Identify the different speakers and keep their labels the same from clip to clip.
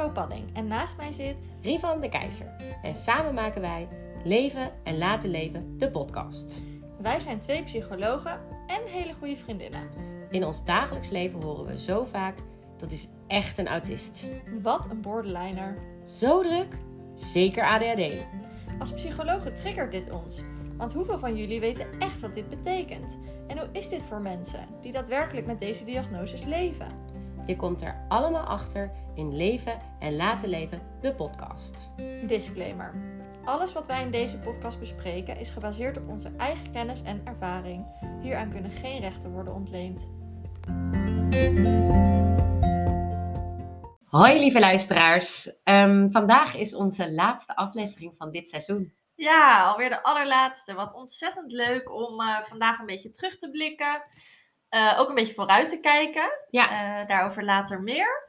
Speaker 1: Bo Padding en naast mij zit...
Speaker 2: Rivan de Keizer. En samen maken wij Leven en Laten Leven, de podcast.
Speaker 1: Wij zijn twee psychologen en hele goede vriendinnen.
Speaker 2: In ons dagelijks leven horen we zo vaak, dat is echt een autist.
Speaker 1: Wat een borderliner.
Speaker 2: Zo druk, zeker ADHD.
Speaker 1: Als psychologen triggert dit ons. Want hoeveel van jullie weten echt wat dit betekent? En hoe is dit voor mensen die daadwerkelijk met deze diagnoses leven?
Speaker 2: Je komt er allemaal achter in Leven en Laten Leven, de podcast.
Speaker 1: Disclaimer. Alles wat wij in deze podcast bespreken is gebaseerd op onze eigen kennis en ervaring. Hieraan kunnen geen rechten worden ontleend.
Speaker 2: Hoi lieve luisteraars. Ehm, vandaag is onze laatste aflevering van dit seizoen.
Speaker 1: Ja, alweer de allerlaatste. Wat ontzettend leuk om eh, vandaag een beetje terug te blikken. Eh, ook een beetje vooruit te kijken.
Speaker 2: Ja.
Speaker 1: Eh, daarover later meer.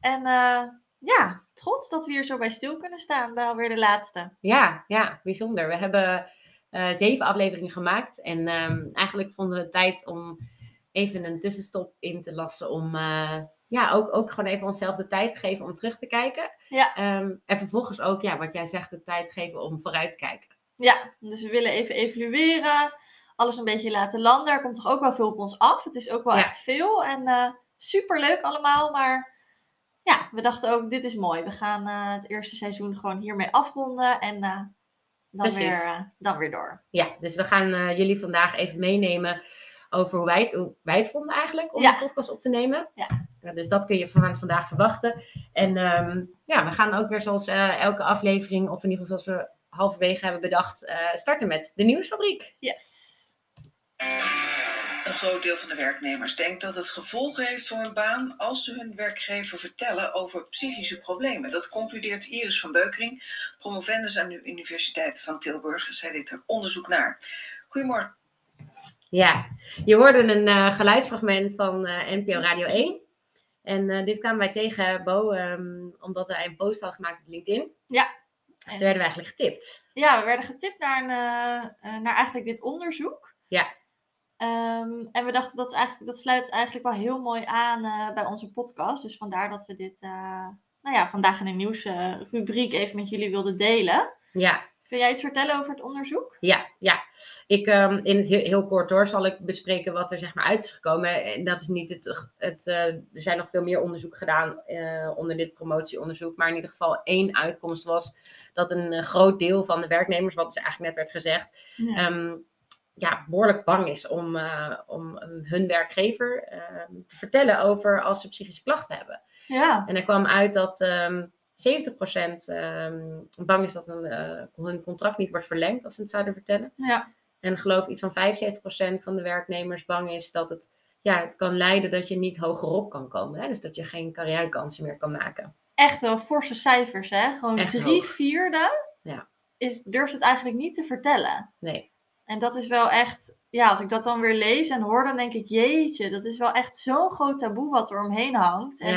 Speaker 1: En eh, ja, trots dat we hier zo bij stil kunnen staan bij alweer de laatste.
Speaker 2: Ja, ja, bijzonder. We hebben zeven afleveringen gemaakt. En ehm, eigenlijk vonden we het tijd om even een tussenstop in te lassen. Om ja, ook, ook gewoon even onszelf de tijd te geven om terug te kijken.
Speaker 1: Ja.
Speaker 2: Ehm, en vervolgens ook, ja, wat jij zegt, de tijd geven om vooruit te kijken.
Speaker 1: Ja, dus we willen even evalueren. Alles een beetje laten landen. Er komt toch ook wel veel op ons af. Het is ook wel
Speaker 2: Ja.
Speaker 1: echt veel. En eh super leuk allemaal. Maar ja, we dachten ook, dit is mooi. We gaan eh, het eerste seizoen gewoon hiermee afronden. En eh, dan,
Speaker 2: Precies.
Speaker 1: weer, dan weer door.
Speaker 2: Ja, dus we gaan jullie vandaag even meenemen over hoe wij, hoe wij het vonden eigenlijk om
Speaker 1: Ja.
Speaker 2: de podcast op te nemen.
Speaker 1: Ja.
Speaker 2: dus dat kun je van vandaag verwachten. En ehm, ja, we gaan ook weer zoals elke aflevering, of in ieder geval zoals we halverwege hebben bedacht, starten met de nieuwsfabriek.
Speaker 1: Yes.
Speaker 3: Een groot deel van de werknemers denkt dat het gevolgen heeft voor hun baan als ze hun werkgever vertellen over psychische problemen. Dat concludeert Iris van Beukering, promovendus aan de Universiteit van Tilburg. Zij deed er onderzoek naar. Goedemorgen.
Speaker 2: Ja, je hoorde een eh, geluidsfragment van eh, NPO Radio 1. En eh, dit kwamen wij tegen, Bo, ehm, omdat wij een post hadden gemaakt op LinkedIn.
Speaker 1: Ja.
Speaker 2: Toen werden we eigenlijk getipt.
Speaker 1: Ja, we werden getipt naar, een, naar eigenlijk dit onderzoek.
Speaker 2: Ja.
Speaker 1: Ehm, en we dachten dat, is eigenlijk, dat sluit eigenlijk wel heel mooi aan eh, bij onze podcast. Dus vandaar dat we dit eh, nou ja, vandaag in een nieuwsrubriek even met jullie wilden delen.
Speaker 2: Ja,
Speaker 1: Kun jij iets vertellen over het onderzoek?
Speaker 2: Ja, ja. Ik, ehm, in het heel, heel kort door zal ik bespreken wat er zeg maar uit is gekomen. En dat is niet het, het eh, er zijn nog veel meer onderzoek gedaan eh, onder dit promotieonderzoek. Maar in ieder geval één uitkomst was dat een eh, groot deel van de werknemers, wat dus eigenlijk net werd gezegd,
Speaker 1: Ja.
Speaker 2: ehm, ja, behoorlijk bang is om, eh, om eh, hun werkgever ehm, te vertellen over als ze psychische klachten hebben.
Speaker 1: ja.
Speaker 2: En er kwam uit dat ehm 70% ehm, bang is dat een, eh, hun contract niet wordt verlengd als ze het zouden vertellen.
Speaker 1: ja.
Speaker 2: En geloof iets van 75% van de werknemers bang is dat het, ja, het kan leiden dat je niet hogerop kan komen. Hè? Dus dat je geen carrièrekansen meer kan maken.
Speaker 1: Echt wel forse cijfers, hè? Gewoon
Speaker 2: Echt
Speaker 1: drie
Speaker 2: hoog.
Speaker 1: vierde
Speaker 2: Ja.
Speaker 1: is, durft het eigenlijk niet te vertellen.
Speaker 2: Nee.
Speaker 1: En dat is wel echt, ja, als ik dat dan weer lees en hoor, dan denk ik, jeetje, dat is wel echt zo'n groot taboe wat er omheen hangt. En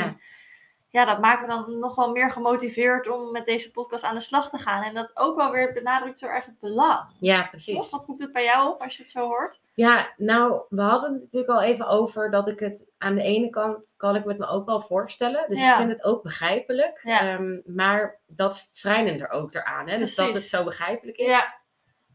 Speaker 1: ja. Dat maakt me dan nog wel meer gemotiveerd om met deze podcast aan de slag te gaan. En dat ook wel weer benadrukt zo erg het belang.
Speaker 2: Ja,
Speaker 1: Toch?
Speaker 2: precies.
Speaker 1: Wat roept het bij jou op als je het zo hoort?
Speaker 2: Ja, nou, we hadden het natuurlijk al even over dat ik het aan de ene kant kan ik het me ook wel voorstellen. Dus
Speaker 1: Ja.
Speaker 2: ik vind het ook begrijpelijk.
Speaker 1: Ja.
Speaker 2: Ehm, maar dat schrijnen er ook eraan. Hè? Dus dat het zo begrijpelijk is.
Speaker 1: Ja.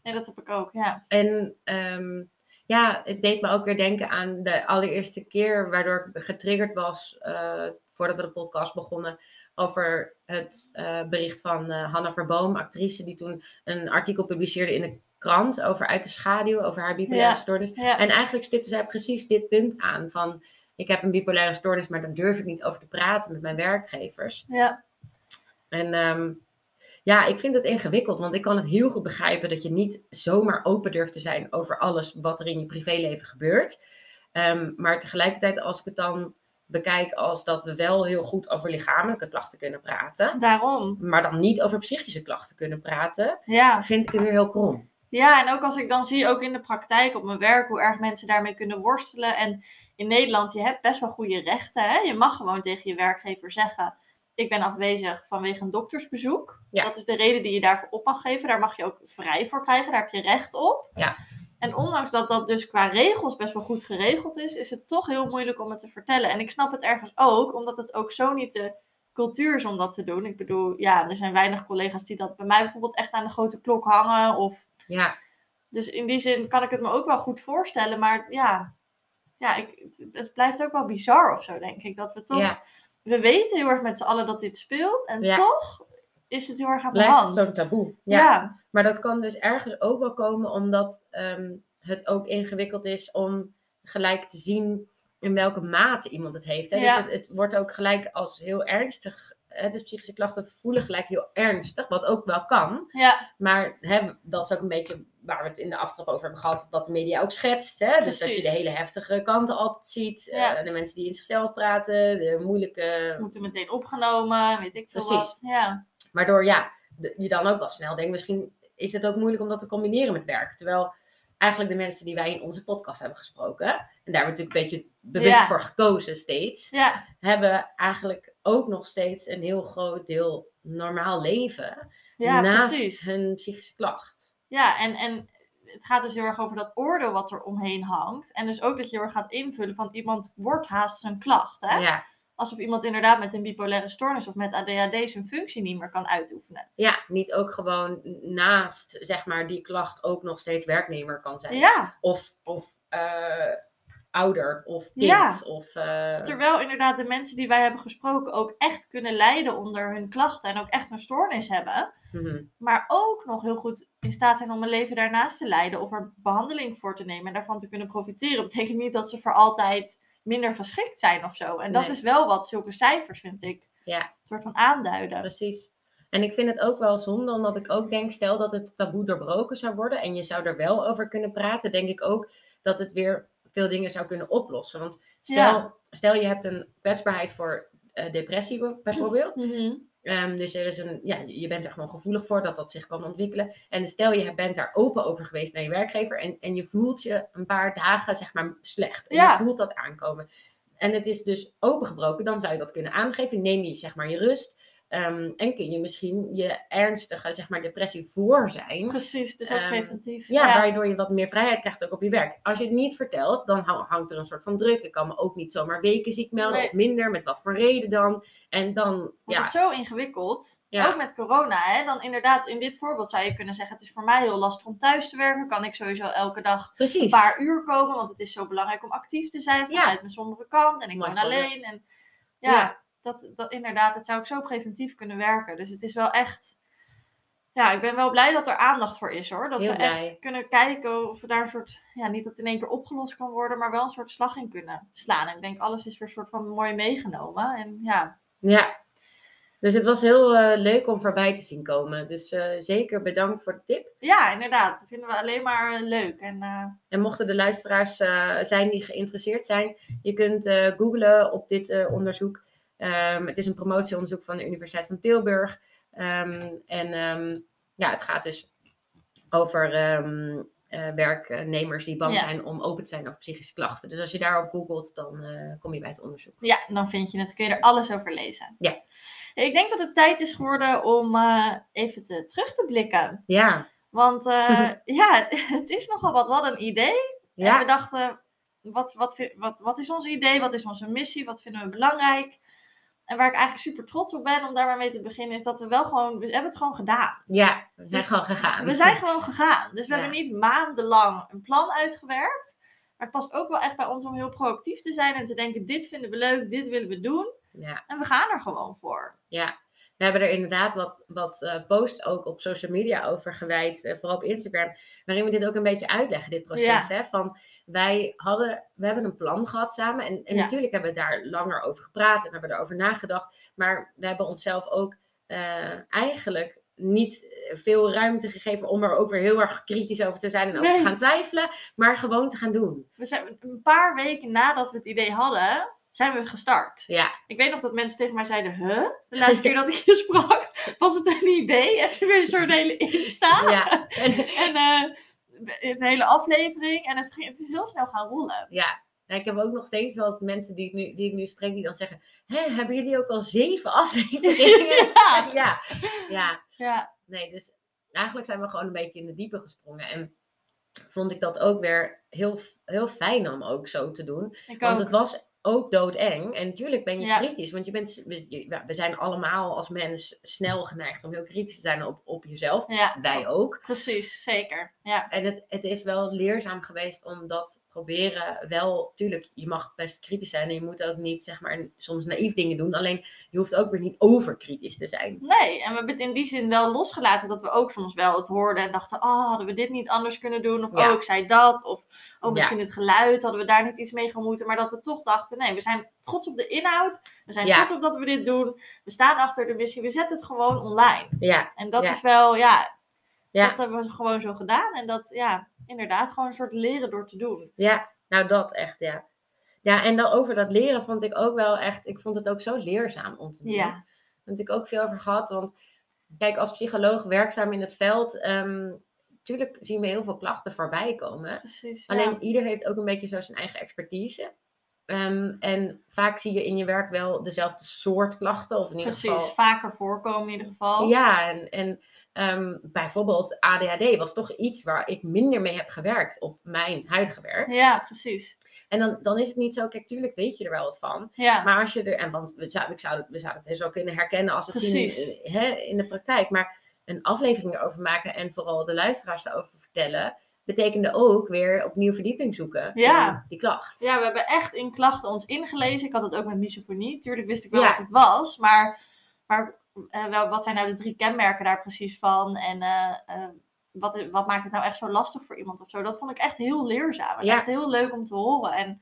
Speaker 1: Nee, dat heb ik ook, ja.
Speaker 2: En ehm, ja, het deed me ook weer denken aan de allereerste keer waardoor ik getriggerd was, eh, voordat we de podcast begonnen, over het eh, bericht van eh Hanna Verboom, actrice, die toen een artikel publiceerde in de krant over Uit de Schaduw, over haar bipolaire
Speaker 1: Ja.
Speaker 2: stoornis.
Speaker 1: ja.
Speaker 2: En eigenlijk stipte zij precies dit punt aan van, ik heb een bipolaire stoornis, maar daar durf ik niet over te praten met mijn werkgevers.
Speaker 1: ja.
Speaker 2: En ehm, ja, ik vind het ingewikkeld, want ik kan het heel goed begrijpen dat je niet zomaar open durft te zijn over alles wat er in je privéleven gebeurt. Ehm, maar tegelijkertijd, als ik het dan bekijk als dat we wel heel goed over lichamelijke klachten kunnen praten,
Speaker 1: Daarom.
Speaker 2: maar dan niet over psychische klachten kunnen praten,
Speaker 1: Ja.
Speaker 2: vind ik het weer heel krom.
Speaker 1: Ja, en ook als ik dan zie, ook in de praktijk op mijn werk, hoe erg mensen daarmee kunnen worstelen. En in Nederland, je hebt best wel goede rechten. Hè? Je mag gewoon tegen je werkgever zeggen, ik ben afwezig vanwege een doktersbezoek.
Speaker 2: Ja.
Speaker 1: Dat is de reden die je daarvoor op mag geven. Daar mag je ook vrij voor krijgen, daar heb je recht op.
Speaker 2: Ja.
Speaker 1: En ondanks dat dat dus qua regels best wel goed geregeld is, is het toch heel moeilijk om het te vertellen. En ik snap het ergens ook, omdat het ook zo niet te cultuur is om dat te doen. Ik bedoel, ja, er zijn weinig collega's die dat bij mij bijvoorbeeld echt aan de grote klok hangen. Of...
Speaker 2: Ja,
Speaker 1: Dus in die zin kan ik het me ook wel goed voorstellen. Maar ja, ja ik, het, het blijft ook wel bizar of zo, denk ik. Dat we toch...
Speaker 2: ja.
Speaker 1: We weten heel erg met z'n allen dat dit speelt. En
Speaker 2: Ja.
Speaker 1: toch is het heel erg aan de
Speaker 2: blijft
Speaker 1: hand.
Speaker 2: zo'n taboe. Ja.
Speaker 1: ja.
Speaker 2: Maar dat kan dus ergens ook wel komen omdat ehm, het ook ingewikkeld is om gelijk te zien in welke mate iemand het heeft. Hè?
Speaker 1: Ja.
Speaker 2: Dus het, het wordt ook gelijk als heel ernstig. Hè? Dus psychische klachten voelen gelijk heel ernstig, wat ook wel kan.
Speaker 1: ja,
Speaker 2: Maar hè, dat is ook een beetje waar we het in de aftrap over hebben gehad, wat de media ook schetst. Hè? Dus dat je de hele heftige kanten altijd ziet.
Speaker 1: Ja.
Speaker 2: eh, de mensen die in zichzelf praten, de moeilijke
Speaker 1: moeten meteen opgenomen, weet ik veel
Speaker 2: Precies.
Speaker 1: wat. Ja.
Speaker 2: Waardoor ja, je dan ook wel snel denkt, misschien is het ook moeilijk om dat te combineren met werk. Terwijl eigenlijk de mensen die wij in onze podcast hebben gesproken, en daar hebben we natuurlijk een beetje bewust
Speaker 1: Ja.
Speaker 2: voor gekozen steeds,
Speaker 1: ja,
Speaker 2: hebben eigenlijk ook nog steeds een heel groot deel normaal leven
Speaker 1: ja
Speaker 2: naast
Speaker 1: precies.
Speaker 2: hun psychische klacht.
Speaker 1: Ja, en, en het gaat dus heel erg over dat oordeel wat er omheen hangt. En dus ook dat je er gaat invullen van iemand wordt haast zijn klacht. Hè?
Speaker 2: Ja,
Speaker 1: Alsof iemand inderdaad met een bipolaire stoornis of met ADHD zijn functie niet meer kan uitoefenen.
Speaker 2: ja, niet ook gewoon naast zeg maar die klacht ook nog steeds werknemer kan zijn.
Speaker 1: Ja,
Speaker 2: Of, of eh, ouder of kind.
Speaker 1: Ja.
Speaker 2: Of, eh,
Speaker 1: terwijl inderdaad de mensen die wij hebben gesproken ook echt kunnen lijden onder hun klachten en ook echt een stoornis hebben.
Speaker 2: mhm.
Speaker 1: Maar ook nog heel goed in staat zijn om een leven daarnaast te leiden of er behandeling voor te nemen en daarvan te kunnen profiteren. Betekent niet dat ze voor altijd minder geschikt zijn of zo. En dat
Speaker 2: Nee.
Speaker 1: is wel wat zulke cijfers, vind ik,
Speaker 2: Ja.
Speaker 1: een soort van aanduiden.
Speaker 2: Precies. En ik vind het ook wel zonde, omdat ik ook denk, stel dat het taboe doorbroken zou worden en je zou er wel over kunnen praten, denk ik ook dat het weer veel dingen zou kunnen oplossen. Want stel,
Speaker 1: Ja.
Speaker 2: stel je hebt een kwetsbaarheid voor eh, depressie be- bijvoorbeeld.
Speaker 1: Mhm.
Speaker 2: Ehm, dus er is een, ja, je bent er gewoon gevoelig voor dat dat zich kan ontwikkelen. En stel je bent daar open over geweest naar je werkgever en, en je voelt je een paar dagen zeg maar slecht. En
Speaker 1: Ja.
Speaker 2: je voelt dat aankomen. En het is dus opengebroken, dan zou je dat kunnen aangeven. Neem je zeg maar je rust. Ehm, en kun je misschien je ernstige zeg maar depressie voor zijn.
Speaker 1: Precies, is ook
Speaker 2: Ehm,
Speaker 1: preventief.
Speaker 2: Ja, waardoor je wat meer vrijheid krijgt ook op je werk. Als je het niet vertelt, dan hang- hangt er een soort van druk. Ik kan me ook niet zomaar weken ziek melden
Speaker 1: Nee.
Speaker 2: of minder. Met wat voor reden dan? En dan,
Speaker 1: Wordt
Speaker 2: ja,
Speaker 1: het zo ingewikkeld.
Speaker 2: Ja.
Speaker 1: Ook met corona, hè? Dan inderdaad, in dit voorbeeld zou je kunnen zeggen: het is voor mij heel lastig om thuis te werken. Kan ik sowieso elke dag een paar uur komen, want het is zo belangrijk om actief te zijn vanuit mijn sombere kant. En ik woon
Speaker 2: voorbeeld.
Speaker 1: alleen. En Ja. Dat, dat inderdaad, het zou ook zo preventief kunnen werken. Dus het is wel echt. Ja, ik ben wel blij dat er aandacht voor is hoor. Dat
Speaker 2: Heel
Speaker 1: we echt
Speaker 2: blij.
Speaker 1: kunnen kijken of we daar een soort, ja, niet dat het in één keer opgelost kan worden, maar wel een soort slag in kunnen slaan. En ik denk, alles is weer een soort van mooi meegenomen. En ja,
Speaker 2: Ja. Dus het was heel eh, leuk om voorbij te zien komen. Dus eh, zeker bedankt voor de tip.
Speaker 1: Ja, inderdaad. Dat vinden we alleen maar eh, leuk. En
Speaker 2: En mochten de luisteraars zijn die geïnteresseerd zijn, je kunt googlen op dit onderzoek. Ehm, het is een promotieonderzoek van de Universiteit van Tilburg. Ehm, en ehm, ja, het gaat dus over eh, werknemers die bang
Speaker 1: Ja.
Speaker 2: zijn om open te zijn over psychische klachten. Dus als je daarop googelt, dan eh, kom je bij het onderzoek.
Speaker 1: ja, dan vind je het. Kun je er alles over lezen.
Speaker 2: Ja.
Speaker 1: Ik denk dat het tijd is geworden om eh, even te, terug te blikken.
Speaker 2: Ja,
Speaker 1: Want ja, het, het is nogal wat. Hadden een idee. En we
Speaker 2: ja,
Speaker 1: dachten, wat, wat, wat, wat is ons idee? Wat is onze missie? Wat vinden we belangrijk? En waar ik eigenlijk super trots op ben om daar maar mee te beginnen, is dat we wel gewoon, we hebben het gewoon gedaan.
Speaker 2: ja, we zijn
Speaker 1: Dus
Speaker 2: gewoon gegaan.
Speaker 1: We zijn gewoon gegaan. Dus we
Speaker 2: Ja.
Speaker 1: hebben niet maandenlang een plan uitgewerkt. Maar het past ook wel echt bij ons om heel proactief te zijn en te denken: dit vinden we leuk, dit willen we doen.
Speaker 2: Ja.
Speaker 1: En we gaan er gewoon voor.
Speaker 2: Ja, we hebben er inderdaad wat, wat eh, posts ook op social media over gewijd, eh, vooral op Instagram, waarin we dit ook een beetje uitleggen, dit proces. Hè? Van wij hadden, we hebben een plan gehad samen en, en
Speaker 1: Ja.
Speaker 2: natuurlijk hebben we daar langer over gepraat en hebben we erover nagedacht, maar we hebben onszelf ook eh, eigenlijk niet veel ruimte gegeven om er ook weer heel erg kritisch over te zijn en over
Speaker 1: Nee.
Speaker 2: te gaan twijfelen, maar gewoon te gaan doen.
Speaker 1: We zijn een paar weken nadat we het idee hadden, zijn we gestart.
Speaker 2: Ja,
Speaker 1: Ik weet nog dat mensen tegen mij zeiden: Huh? De laatste keer dat ik je sprak, was het een idee? Je weer een soort hele Insta?
Speaker 2: ja. En,
Speaker 1: En eh, een hele aflevering. En het, ging, het is heel snel gaan rollen.
Speaker 2: Ja, en ik heb ook nog steeds wel eens mensen die ik nu, die ik nu spreek, die dan zeggen: Hé, hebben jullie ook al zeven afleveringen?
Speaker 1: Ja.
Speaker 2: ja, ja.
Speaker 1: Ja,
Speaker 2: Nee, dus eigenlijk zijn we gewoon een beetje in de diepe gesprongen. En vond ik dat ook weer heel, heel fijn om ook zo te doen.
Speaker 1: ik
Speaker 2: Want
Speaker 1: ook.
Speaker 2: het was ook doodeng. En natuurlijk ben je
Speaker 1: Ja.
Speaker 2: kritisch, want je bent, we, zijn allemaal als mens snel geneigd om heel kritisch te zijn op, op jezelf.
Speaker 1: Ja,
Speaker 2: Wij ook.
Speaker 1: precies, zeker. Ja,
Speaker 2: En het, het is wel leerzaam geweest om dat proberen. Wel, tuurlijk, je mag best kritisch zijn en je moet ook niet, zeg maar, soms naïef dingen doen. Alleen, je hoeft ook weer niet overkritisch te zijn.
Speaker 1: nee, en we hebben het in die zin wel losgelaten dat we ook soms wel het hoorden en dachten, oh, hadden we dit niet anders kunnen doen? Of,
Speaker 2: Ja.
Speaker 1: oh, ik zei dat. Of, oh, misschien het geluid, hadden we daar niet iets mee gemoeten? Maar dat we toch dachten, nee, we zijn trots op de inhoud. We zijn
Speaker 2: Ja.
Speaker 1: trots op dat we dit doen. We staan achter de missie. We zetten het gewoon online.
Speaker 2: Ja,
Speaker 1: En dat is wel, ja,
Speaker 2: Ja.
Speaker 1: dat hebben we gewoon zo gedaan. En dat, ja, inderdaad, gewoon een soort leren door te doen.
Speaker 2: ja, nou dat echt, ja. Ja, en dan over dat leren vond ik ook wel echt, ik vond het ook zo leerzaam om te doen.
Speaker 1: Ja,
Speaker 2: Daar heb ik ook veel over gehad. Want kijk, als psycholoog werkzaam in het veld, ehm natuurlijk zien we heel veel klachten voorbij komen.
Speaker 1: precies. ja.
Speaker 2: Alleen ieder heeft ook een beetje zo zijn eigen expertise. Ehm, en vaak zie je in je werk wel dezelfde soort klachten. Of in ieder
Speaker 1: Precies,
Speaker 2: geval.
Speaker 1: vaker voorkomen in ieder geval.
Speaker 2: Ja, en, en ehm, bijvoorbeeld ADHD was toch iets waar ik minder mee heb gewerkt op mijn huidige werk.
Speaker 1: Ja, precies.
Speaker 2: En dan, dan is het niet zo, kijk, tuurlijk weet je er wel wat van.
Speaker 1: Ja,
Speaker 2: Maar als je er, en want we zouden, ik zou, het- we zouden het dus ook kunnen herkennen als we het
Speaker 1: Precies.
Speaker 2: zien eh, hè, in de praktijk. Maar een aflevering erover maken en vooral de luisteraars erover vertellen, betekende ook weer opnieuw verdieping zoeken
Speaker 1: Ja.
Speaker 2: die klacht.
Speaker 1: ja, we hebben echt in klachten ons ingelezen. Ik had het ook met misofonie. Tuurlijk wist ik wel
Speaker 2: Ja.
Speaker 1: wat het was. Maar, maar eh, wel, wat zijn nou de drie kenmerken daar precies van? En eh, eh, wat, wat maakt het nou echt zo lastig voor iemand of zo? Dat vond ik echt heel leerzaam. En
Speaker 2: Ja.
Speaker 1: echt heel leuk om te horen. En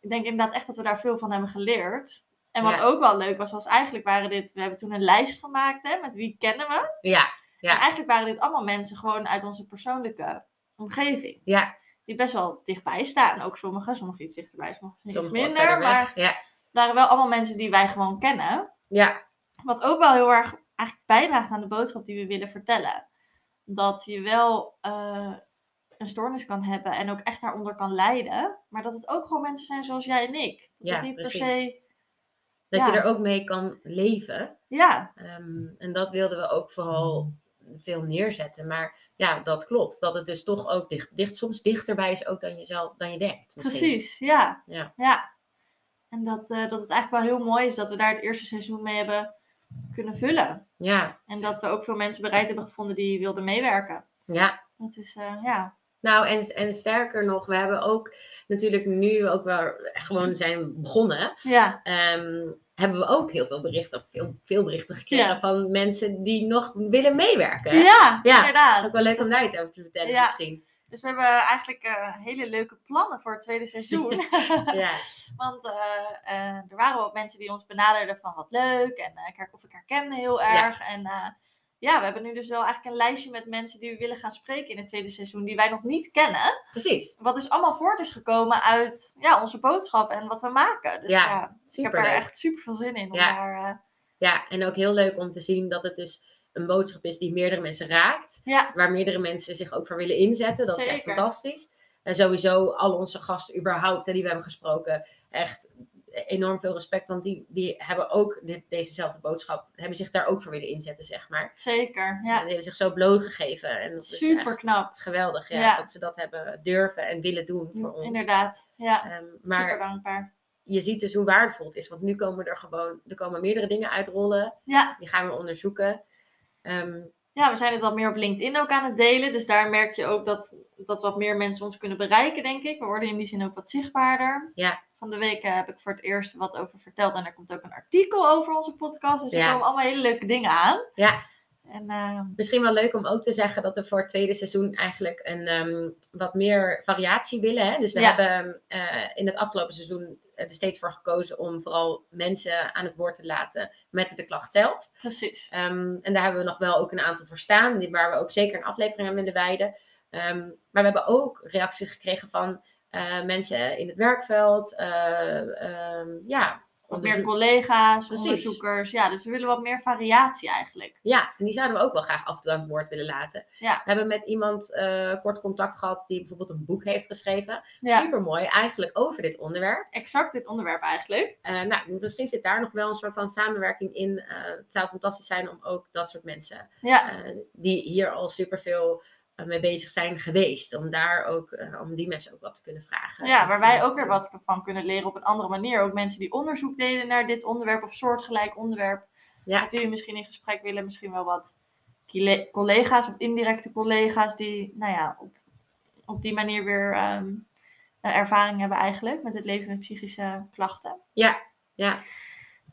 Speaker 1: ik denk inderdaad echt dat we daar veel van hebben geleerd. En wat
Speaker 2: Ja.
Speaker 1: ook wel leuk was, was eigenlijk waren dit... We hebben toen een lijst gemaakt hè, met wie kennen we.
Speaker 2: Ja, Ja.
Speaker 1: En eigenlijk waren dit allemaal mensen gewoon uit onze persoonlijke omgeving.
Speaker 2: ja.
Speaker 1: Die best wel dichtbij staan. Ook sommigen, sommigen iets dichterbij, sommigen iets minder. Maar
Speaker 2: Ja.
Speaker 1: waren wel allemaal mensen die wij gewoon kennen.
Speaker 2: ja,
Speaker 1: Wat ook wel heel erg eigenlijk bijdraagt aan de boodschap die we willen vertellen. Dat je wel eh, een stoornis kan hebben en ook echt daaronder kan lijden. Maar dat het ook gewoon mensen zijn zoals jij en ik. Dat
Speaker 2: Ja,
Speaker 1: het niet
Speaker 2: precies.
Speaker 1: per se...
Speaker 2: dat
Speaker 1: Ja.
Speaker 2: je er ook mee kan leven.
Speaker 1: Ja,
Speaker 2: Ehm, en dat wilden we ook vooral veel neerzetten. Maar ja, dat klopt. Dat het dus toch ook dicht, dicht, soms dichterbij is ook dan, jezelf, dan je denkt. misschien.
Speaker 1: precies. Ja.
Speaker 2: Ja.
Speaker 1: ja. En dat, eh, dat het eigenlijk wel heel mooi is dat we daar het eerste seizoen mee hebben kunnen vullen.
Speaker 2: Ja,
Speaker 1: En dat we ook veel mensen bereid hebben gevonden die wilden meewerken.
Speaker 2: ja.
Speaker 1: Dat is, eh, ja.
Speaker 2: Nou, en, en sterker nog, we hebben ook natuurlijk nu ook wel gewoon zijn begonnen.
Speaker 1: Ja,
Speaker 2: ehm, hebben we ook heel veel berichten, of veel, veel berichten gekregen
Speaker 1: Ja.
Speaker 2: van mensen die nog willen meewerken.
Speaker 1: ja,
Speaker 2: Ja,
Speaker 1: inderdaad.
Speaker 2: Ook wel leuk
Speaker 1: Dus
Speaker 2: om daar iets over te vertellen
Speaker 1: Ja.
Speaker 2: misschien.
Speaker 1: Dus we hebben eigenlijk eh, hele leuke plannen voor het tweede seizoen.
Speaker 2: Ja,
Speaker 1: Want eh, eh, er waren wel mensen die ons benaderden van wat leuk. En of ik herkende heel erg. En ja, we hebben nu dus wel eigenlijk een lijstje met mensen die we willen gaan spreken in het tweede seizoen. Die wij nog niet kennen.
Speaker 2: precies.
Speaker 1: Wat dus allemaal voort is gekomen uit ja, onze boodschap en wat we maken. Dus
Speaker 2: Ja,
Speaker 1: ja, ik heb
Speaker 2: Super
Speaker 1: er
Speaker 2: leuk.
Speaker 1: echt super veel zin in. Om
Speaker 2: Ja.
Speaker 1: daar, eh,
Speaker 2: Ja, en ook heel leuk om te zien dat het dus een boodschap is die meerdere mensen raakt.
Speaker 1: ja,
Speaker 2: Waar meerdere mensen zich ook voor willen inzetten. Dat is echt fantastisch. En sowieso al onze gasten überhaupt hè, die we hebben gesproken. Echt enorm veel respect. Want die, die hebben ook dit, dezezelfde boodschap. Hebben zich daar ook voor willen inzetten, zeg maar.
Speaker 1: zeker.
Speaker 2: En
Speaker 1: Ja,
Speaker 2: die hebben zich zo blootgegeven. En dat is
Speaker 1: Super
Speaker 2: echt
Speaker 1: knap.
Speaker 2: Geweldig, ja,
Speaker 1: Ja.
Speaker 2: Dat ze dat hebben durven en willen doen voor ons.
Speaker 1: inderdaad. Ja, super
Speaker 2: maar
Speaker 1: dankbaar.
Speaker 2: je ziet dus hoe waardevol het is. Want nu komen er gewoon er komen meerdere dingen uitrollen.
Speaker 1: Ja,
Speaker 2: Die gaan we onderzoeken. Ehm,
Speaker 1: Ja, we zijn het wat meer op LinkedIn ook aan het delen. Dus daar merk je ook dat, dat wat meer mensen ons kunnen bereiken, denk ik. We worden in die zin ook wat zichtbaarder.
Speaker 2: Ja.
Speaker 1: Van de week eh, heb ik voor het eerst wat over verteld. En er komt ook een artikel over onze podcast. Dus er
Speaker 2: Ja.
Speaker 1: komen allemaal hele leuke dingen aan.
Speaker 2: Ja.
Speaker 1: En eh,
Speaker 2: Misschien wel leuk om ook te zeggen dat we voor het tweede seizoen eigenlijk een ehm, wat meer variatie willen. Hè? Dus we
Speaker 1: Ja.
Speaker 2: hebben eh, in het afgelopen seizoen er steeds voor gekozen om vooral mensen aan het woord te laten met de klacht zelf.
Speaker 1: precies.
Speaker 2: Ehm, en daar hebben we nog wel ook een aantal voor staan, waar we ook zeker een aflevering aan willen wijden. Ehm, maar we hebben ook reacties gekregen van eh, mensen in het werkveld. ehm, ja,
Speaker 1: Wat meer collega's,
Speaker 2: Precies.
Speaker 1: onderzoekers. Ja, dus we willen wat meer variatie eigenlijk.
Speaker 2: Ja, en die zouden we ook wel graag af en toe aan het woord willen laten.
Speaker 1: Ja.
Speaker 2: We hebben met iemand eh, kort contact gehad die bijvoorbeeld een boek heeft geschreven.
Speaker 1: Ja,
Speaker 2: Super mooi, eigenlijk over dit onderwerp.
Speaker 1: exact dit onderwerp eigenlijk.
Speaker 2: Nou, misschien zit daar nog wel een soort van samenwerking in. Het zou fantastisch zijn om ook dat soort mensen,
Speaker 1: Ja,
Speaker 2: die hier al superveel mee bezig zijn geweest. Om daar ook, eh, om die mensen ook wat te kunnen vragen.
Speaker 1: Ja, waar wij ook weer wat van kunnen leren op een andere manier. Ook mensen die onderzoek deden naar dit onderwerp of soortgelijk onderwerp.
Speaker 2: Ja.
Speaker 1: Met we misschien in gesprek willen. Misschien wel wat collega's of indirecte collega's die, nou ja, op, op die manier weer ehm, eh, ervaring hebben eigenlijk met het leven met psychische klachten.
Speaker 2: Ja, ja.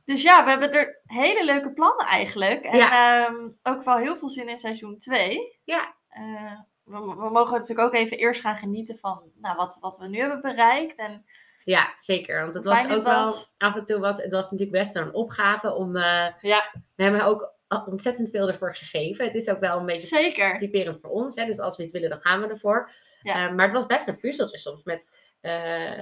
Speaker 1: Dus ja, we hebben er hele leuke plannen eigenlijk. En
Speaker 2: Ja.
Speaker 1: ehm, ook wel heel veel zin in seizoen 2.
Speaker 2: Ja.
Speaker 1: We, we mogen natuurlijk ook even eerst gaan genieten van nou, wat, wat we nu hebben bereikt. En
Speaker 2: Ja, zeker. Want het was ook wel,
Speaker 1: was.
Speaker 2: af en toe was het was natuurlijk best wel een opgave om, eh,
Speaker 1: ja,
Speaker 2: we hebben ook ontzettend veel ervoor gegeven. Het is ook wel een beetje
Speaker 1: zeker.
Speaker 2: typerend voor ons. Hè? Dus als we iets willen, dan gaan we ervoor.
Speaker 1: Ja.
Speaker 2: Eh, maar het was best een puzzeltje soms met... eh,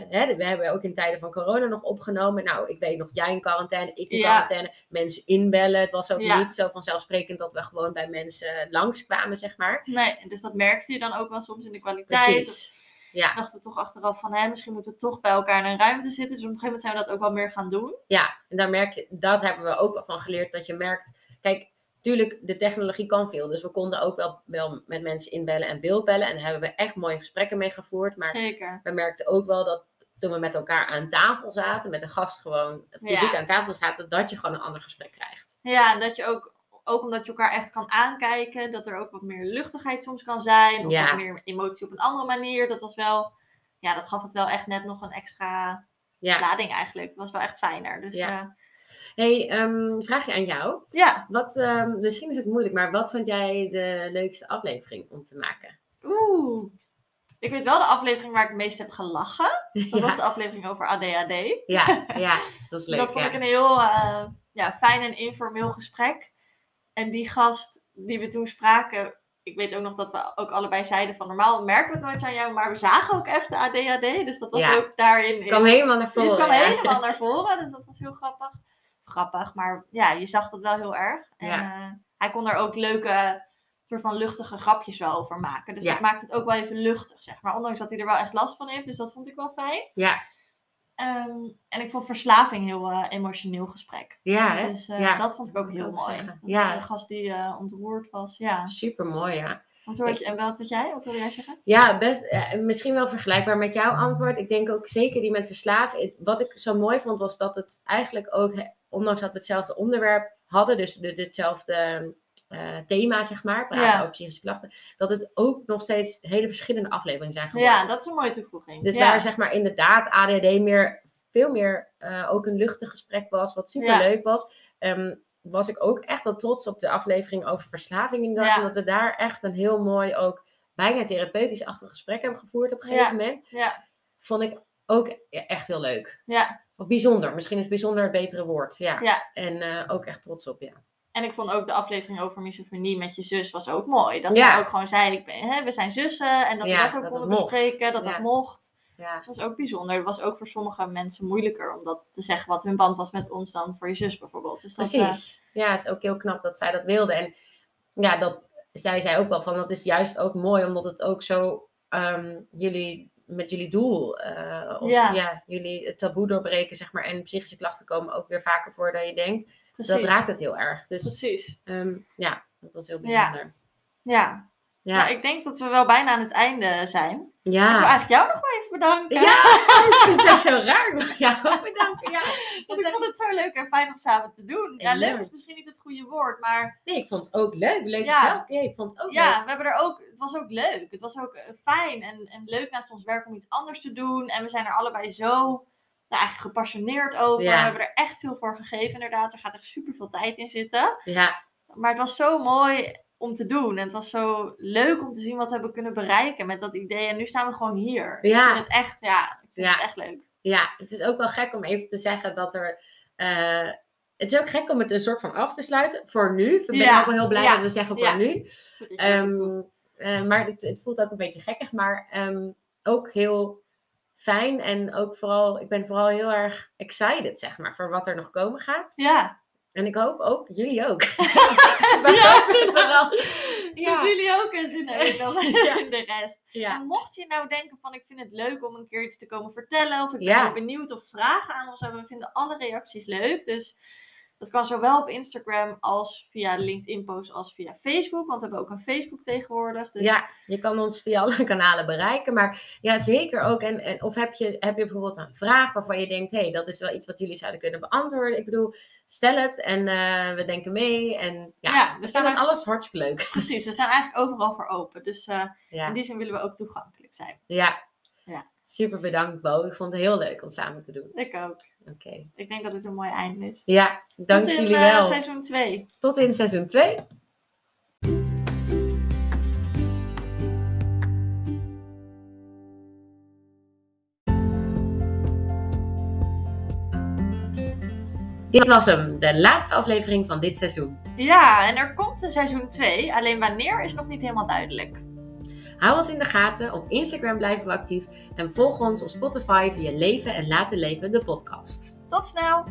Speaker 2: hè, we hebben ook in tijden van corona nog opgenomen. Nou, ik weet nog, jij in quarantaine, ik in
Speaker 1: Ja.
Speaker 2: quarantaine. Mensen inbellen. Het was ook
Speaker 1: Ja.
Speaker 2: niet zo vanzelfsprekend dat we gewoon bij mensen langskwamen, zeg maar.
Speaker 1: Nee, dus dat merkte je dan ook wel soms in de kwaliteit.
Speaker 2: Precies. Ja,
Speaker 1: dachten we toch achteraf van, hè, misschien moeten we toch bij elkaar in een ruimte zitten. Dus op een gegeven moment zijn we dat ook wel meer gaan doen.
Speaker 2: ja, en daar merk je, dat hebben we ook wel van geleerd. Dat je merkt, kijk, tuurlijk, de technologie kan veel. Dus we konden ook wel, wel met mensen inbellen en beeldbellen. En daar hebben we echt mooie gesprekken mee gevoerd. Maar
Speaker 1: Zeker.
Speaker 2: we merkten ook wel dat toen we met elkaar aan tafel zaten, met een gast gewoon fysiek
Speaker 1: Ja.
Speaker 2: aan tafel zaten, dat je gewoon een ander gesprek krijgt.
Speaker 1: Ja, en dat je ook, ook omdat je elkaar echt kan aankijken, dat er ook wat meer luchtigheid soms kan zijn. Of
Speaker 2: Ja.
Speaker 1: wat meer emotie op een andere manier. Dat was wel, ja, dat gaf het wel echt net nog een extra
Speaker 2: Ja.
Speaker 1: lading eigenlijk. Het was wel echt fijner. Dus
Speaker 2: Ja.
Speaker 1: ja,
Speaker 2: Hey, ehm, vraagje aan jou.
Speaker 1: ja.
Speaker 2: Wat, ehm, misschien is het moeilijk, maar wat vond jij de leukste aflevering om te maken?
Speaker 1: Oeh. Ik weet wel de aflevering waar ik het meest heb gelachen. Dat was de aflevering over ADHD.
Speaker 2: ja, ja, dat is leuk.
Speaker 1: dat vond
Speaker 2: ja.
Speaker 1: ik een heel eh, ja, fijn en informeel gesprek. En die gast die we toen spraken, ik weet ook nog dat we ook allebei zeiden van normaal merken we het nooit aan jou, maar we zagen ook echt de ADHD. Dus dat was
Speaker 2: Ja.
Speaker 1: ook daarin.
Speaker 2: Het kwam helemaal naar voren.
Speaker 1: Dit kwam
Speaker 2: ja.
Speaker 1: helemaal naar voren, dus dat was heel grappig. Grappig, maar ja, je zag dat wel heel erg. En
Speaker 2: Ja.
Speaker 1: eh, hij kon er ook leuke, soort van luchtige grapjes wel over maken. Dus
Speaker 2: Ja.
Speaker 1: dat maakt het ook wel even luchtig, zeg maar. Ondanks dat hij er wel echt last van heeft, dus dat vond ik wel fijn.
Speaker 2: Ja,
Speaker 1: Ehm, en ik vond verslaving heel eh, emotioneel gesprek.
Speaker 2: ja, hè?
Speaker 1: Dus eh,
Speaker 2: ja.
Speaker 1: dat vond ik ook heel mooi. Dat
Speaker 2: Ja.
Speaker 1: was een gast die ontroerd was. Ja.
Speaker 2: Super mooi, ja.
Speaker 1: Wat, en wat wat jij? Wat wilde jij zeggen?
Speaker 2: Ja, best, misschien wel vergelijkbaar met jouw antwoord. Ik denk ook zeker die met verslaving. Wat ik zo mooi vond, was dat het eigenlijk ook, ondanks dat we hetzelfde onderwerp hadden, dus de- hetzelfde eh, thema, zeg maar, praten
Speaker 1: Ja.
Speaker 2: over psychische klachten, dat het ook nog steeds hele verschillende afleveringen zijn geworden.
Speaker 1: Ja, dat is een mooie toevoeging.
Speaker 2: Dus
Speaker 1: ja.
Speaker 2: waar zeg maar inderdaad ADHD meer, veel meer eh, ook een luchtig gesprek was, wat super leuk was, ehm, was ik ook echt wel trots op de aflevering over verslaving in
Speaker 1: Ja.
Speaker 2: Omdat we daar echt een heel mooi ook bijna therapeutisch-achtig gesprek hebben gevoerd op een gegeven moment.
Speaker 1: Ja,
Speaker 2: Vond ik ook echt heel leuk.
Speaker 1: ja,
Speaker 2: Of bijzonder. Misschien is bijzonder het betere woord. Ja.
Speaker 1: Ja.
Speaker 2: En eh, ook echt trots op, ja.
Speaker 1: en ik vond ook de aflevering over misofonie met je zus was ook mooi. Dat
Speaker 2: Ja.
Speaker 1: zij ook gewoon zei, ik ben, hè, we zijn zussen. En dat
Speaker 2: Ja,
Speaker 1: we dat ook
Speaker 2: dat
Speaker 1: konden bespreken, dat dat mocht.
Speaker 2: Ja,
Speaker 1: Dat was ook bijzonder. Het was ook voor sommige mensen moeilijker om dat te zeggen wat hun band was met ons dan voor je zus bijvoorbeeld. Dus dat, eh,
Speaker 2: precies. Ja, het is ook heel knap dat zij dat wilde. En ja, dat zij zei ook wel van, dat is juist ook mooi, omdat het ook zo ehm, jullie, met jullie doel, eh, of
Speaker 1: Ja.
Speaker 2: ja. jullie het taboe doorbreken, zeg maar, en psychische klachten komen ook weer vaker voor dan je denkt.
Speaker 1: precies.
Speaker 2: Dat raakt het heel erg. Dus
Speaker 1: Precies.
Speaker 2: ehm, ja, dat was heel
Speaker 1: Ja.
Speaker 2: bijzonder.
Speaker 1: Ja.
Speaker 2: Ja,
Speaker 1: Nou, ik denk dat we wel bijna aan het einde zijn. Ik wil
Speaker 2: ja.
Speaker 1: eigenlijk jou nog maar even bedanken.
Speaker 2: Ja, ik vind het ook zo raar. Jou bedanken. Ja.
Speaker 1: Want ik vond het zo leuk en fijn om samen te doen. Ja, leuk is misschien niet het goede woord, maar
Speaker 2: Nee, ik vond het ook leuk. Leuk
Speaker 1: Ja.
Speaker 2: is wel. Ja, ik vond het ook
Speaker 1: ja,
Speaker 2: leuk.
Speaker 1: we hebben er ook, het was ook leuk. Het was ook eh, fijn en, en leuk naast ons werk om iets anders te doen. En we zijn er allebei zo nou, eigenlijk gepassioneerd over.
Speaker 2: Ja.
Speaker 1: We hebben er echt veel voor gegeven, inderdaad. Er gaat echt super veel tijd in zitten.
Speaker 2: Ja,
Speaker 1: Maar het was zo mooi om te doen. En het was zo leuk om te zien wat we hebben kunnen bereiken met dat idee. En nu staan we gewoon hier.
Speaker 2: Ja.
Speaker 1: Ik vind het echt, ja, ik vind
Speaker 2: Ja.
Speaker 1: het echt leuk.
Speaker 2: ja, het is ook wel gek om even te zeggen dat er. eh, het is ook gek om het een soort van af te sluiten. Voor nu. Ik ben
Speaker 1: Ja.
Speaker 2: ook wel heel blij
Speaker 1: Ja.
Speaker 2: dat we zeggen voor nu. Ehm, eh, maar het, het voelt ook een beetje gekkig. Maar ehm, ook heel fijn. En ook vooral, ik ben vooral heel erg excited, zeg maar, voor wat er nog komen gaat.
Speaker 1: ja.
Speaker 2: En ik hoop ook, jullie ook.
Speaker 1: Ja.
Speaker 2: vooral.
Speaker 1: Dat jullie ook een zin hebben dan
Speaker 2: Ja.
Speaker 1: in de rest.
Speaker 2: Ja.
Speaker 1: En mocht je nou denken van ik vind het leuk om een keer iets te komen vertellen. Of ik ben benieuwd of vragen aan ons hebben. We vinden alle reacties leuk. Dus Dat kan zowel op Instagram als via LinkedIn-posts als via Facebook. Want we hebben ook een Facebook tegenwoordig. Dus
Speaker 2: Ja, je kan ons via alle kanalen bereiken. Maar ja, zeker ook. En, en of heb je, heb je bijvoorbeeld een vraag waarvan je denkt: hé, hey, dat is wel iets wat jullie zouden kunnen beantwoorden? Ik bedoel, stel het en eh, we denken mee. En ja,
Speaker 1: Ja, we
Speaker 2: we
Speaker 1: staan
Speaker 2: alles hartstikke leuk.
Speaker 1: precies, we staan eigenlijk overal voor open. Dus eh, in die zin willen we ook toegankelijk zijn.
Speaker 2: ja.
Speaker 1: Ja.
Speaker 2: super bedankt, Bo. Ik vond het heel leuk om samen te doen.
Speaker 1: Ik ook.
Speaker 2: Oké.
Speaker 1: Ik denk dat dit een mooi einde is.
Speaker 2: Ja, dank
Speaker 1: Tot in
Speaker 2: jullie
Speaker 1: eh,
Speaker 2: wel.
Speaker 1: seizoen 2.
Speaker 2: Tot in seizoen 2. Dit was hem, de laatste aflevering van dit seizoen.
Speaker 1: Ja, en er komt een seizoen 2. Alleen wanneer is nog niet helemaal duidelijk.
Speaker 2: Hou ons in de gaten, op Instagram blijven we actief en volg ons op Spotify via Leven en Laten Leven, de podcast.
Speaker 1: Tot snel!